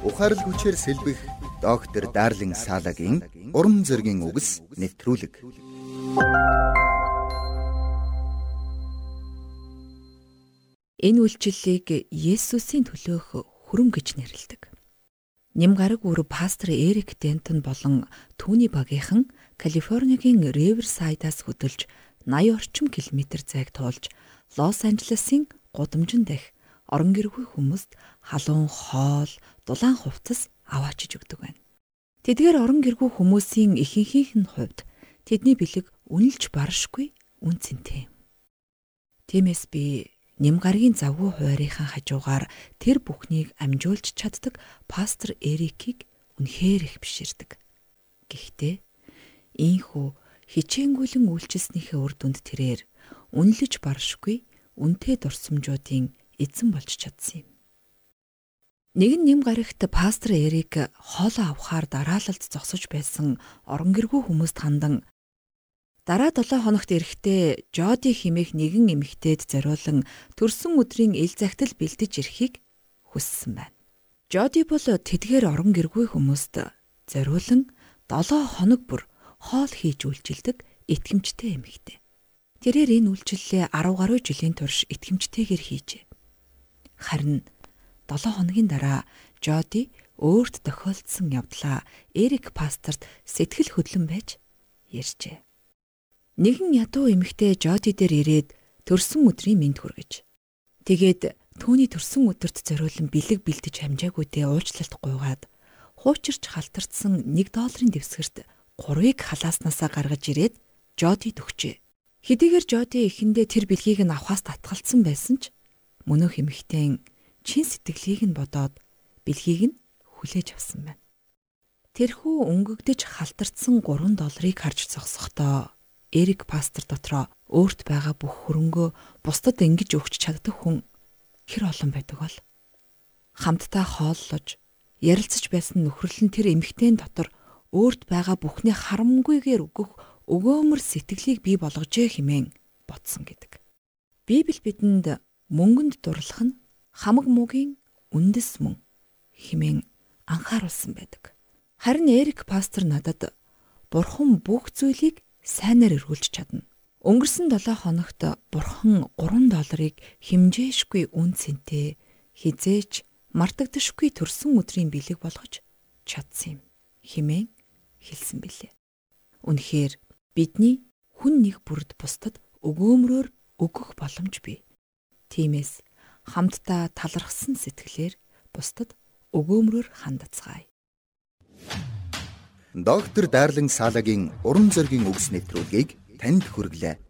Ухаарл хүчээр сэлбэх доктор Дарлин Салагийн уран зөгийн үгс нэвтрүүлэг. Энэ үйлчлэлийг Есүсийн төлөөх хүрэн гэж нэрлэдэг. Ням гараг бүр пастор Эрик Дентон болон түүний багийнхан Калифорнигийн Риверсайдаас хөдөлж 80 орчим километр зайг туулж Лос Анжелесын гудамжин дэх орон гэргүй хүмүүст халуун хоол, дулаан хувцас аваачиж өгдөг байна. Тэдгээр орон гэргүй хүмүүсийн ихэнхийнх нь хувьд тэдний бэлэг үнэлж баршгүй үн цэнтэй. Тиймээс би Нямгаргийн завгүй хуурийнхаа хажуугаар тэр бүхнийг амжуулж чаддаг пастор Эрикийг үнэхээр их биширдэг. Гэхдээ ийхүү хичээнгүйлэн үйлчилснийхээ үр дүнд тэрээр үнэлж баршгүй үнтэй дурсамжуудын эзэн болж чадсан юм. Нэгэн нэм гарагт пастор Эрик хоолоо авахаар дараалалд зогсож байсан орон гэргүй хүмүүст хандан дараа 7 хоногт эрэхтээ Жоди химээх нэгэн эмэгтэйд зориулан төрсөн өдрийн ил загтал бэлдэж ирэхийг хүссэн байна. Жоди бол тэдгээр орон гэргүй хүмүүст зориулан 7 хоног бүр хоол хийж үйлчилдэг итгэмжтэй эмэгтэй. Тэрээр энэ үйлчлэлээ 10 гаруй жилийн турш итгэмжтэйгээр хийжээ. Харин 7 хоногийн дараа Жоди өөрт тохиолдсон явдлаа Эрик пасторт сэтгэл хөдлөн байж ярьжээ. Нэгэн ядуу эмэгтэй Жоди дээр ирээд төрсөн өдрийн мэд хүргэж. Тэгээд түүний төрсөн өдөрт зориулан бэлэг бэлдэж хамжаагүйдээ уучлалт гуйгаад хуучирч халтарсан 1 долларын дэвсгэрт 3-ыг халааснасаа гаргаж ирээд Жодид өгчээ. Хэдийгээр Жоди эхэндээ тэр бэлгийг нь авахаас татгалцсан байсан ч мөнөөх эмэгтэйн чин сэтгэлийг нь бодоод бэлгийг нь хүлээж авсан байна. Тэрхүү өнгөгдөж халтарсан 3 долларыг харж зогсохдоо Эрик пастор дотроо өөрт байгаа бүх хөрөнгөө бусдад ингэж өгч чаддаг хүн хэр олон байдаг бол хамтдаа хооллож ярилцаж байсан нөхрөл нь тэр эмэгтэйн дотор өөрт байгаа бүхний харамгүйгээр өгөх өгөөмөр сэтгэлийг бий болгожээ хэмээн ботсон гэдэг. Библи бидэнд мөнгөнд дурлах нь хамаг муугийн үндэс мөн химэн анхааруулсан байдаг. Харин Эрик пастор надад бурхан бүх зүйлийг сайнаар эргүүлж чадна. Өнгөрсөн 7 хоногт бурхан 3 долларыг химжээшгүй үн цэнтэй хизээч мартагдашгүй төрсөн өдрийн бэлэг болгож чадсан юм химэн хэлсэн билээ. Үнэхээр бидний хүн нэг бүрд бусдад өгөөмрөөр өгөх боломж бий. Тиймээс хамтдаа талархсан сэтгэлээр бусдад өгөөмрөөр хандацгаая. Доктор Дарлин Салагийн уран зөгийн өгс нэвтрүүлгийг танд хүргэлээ.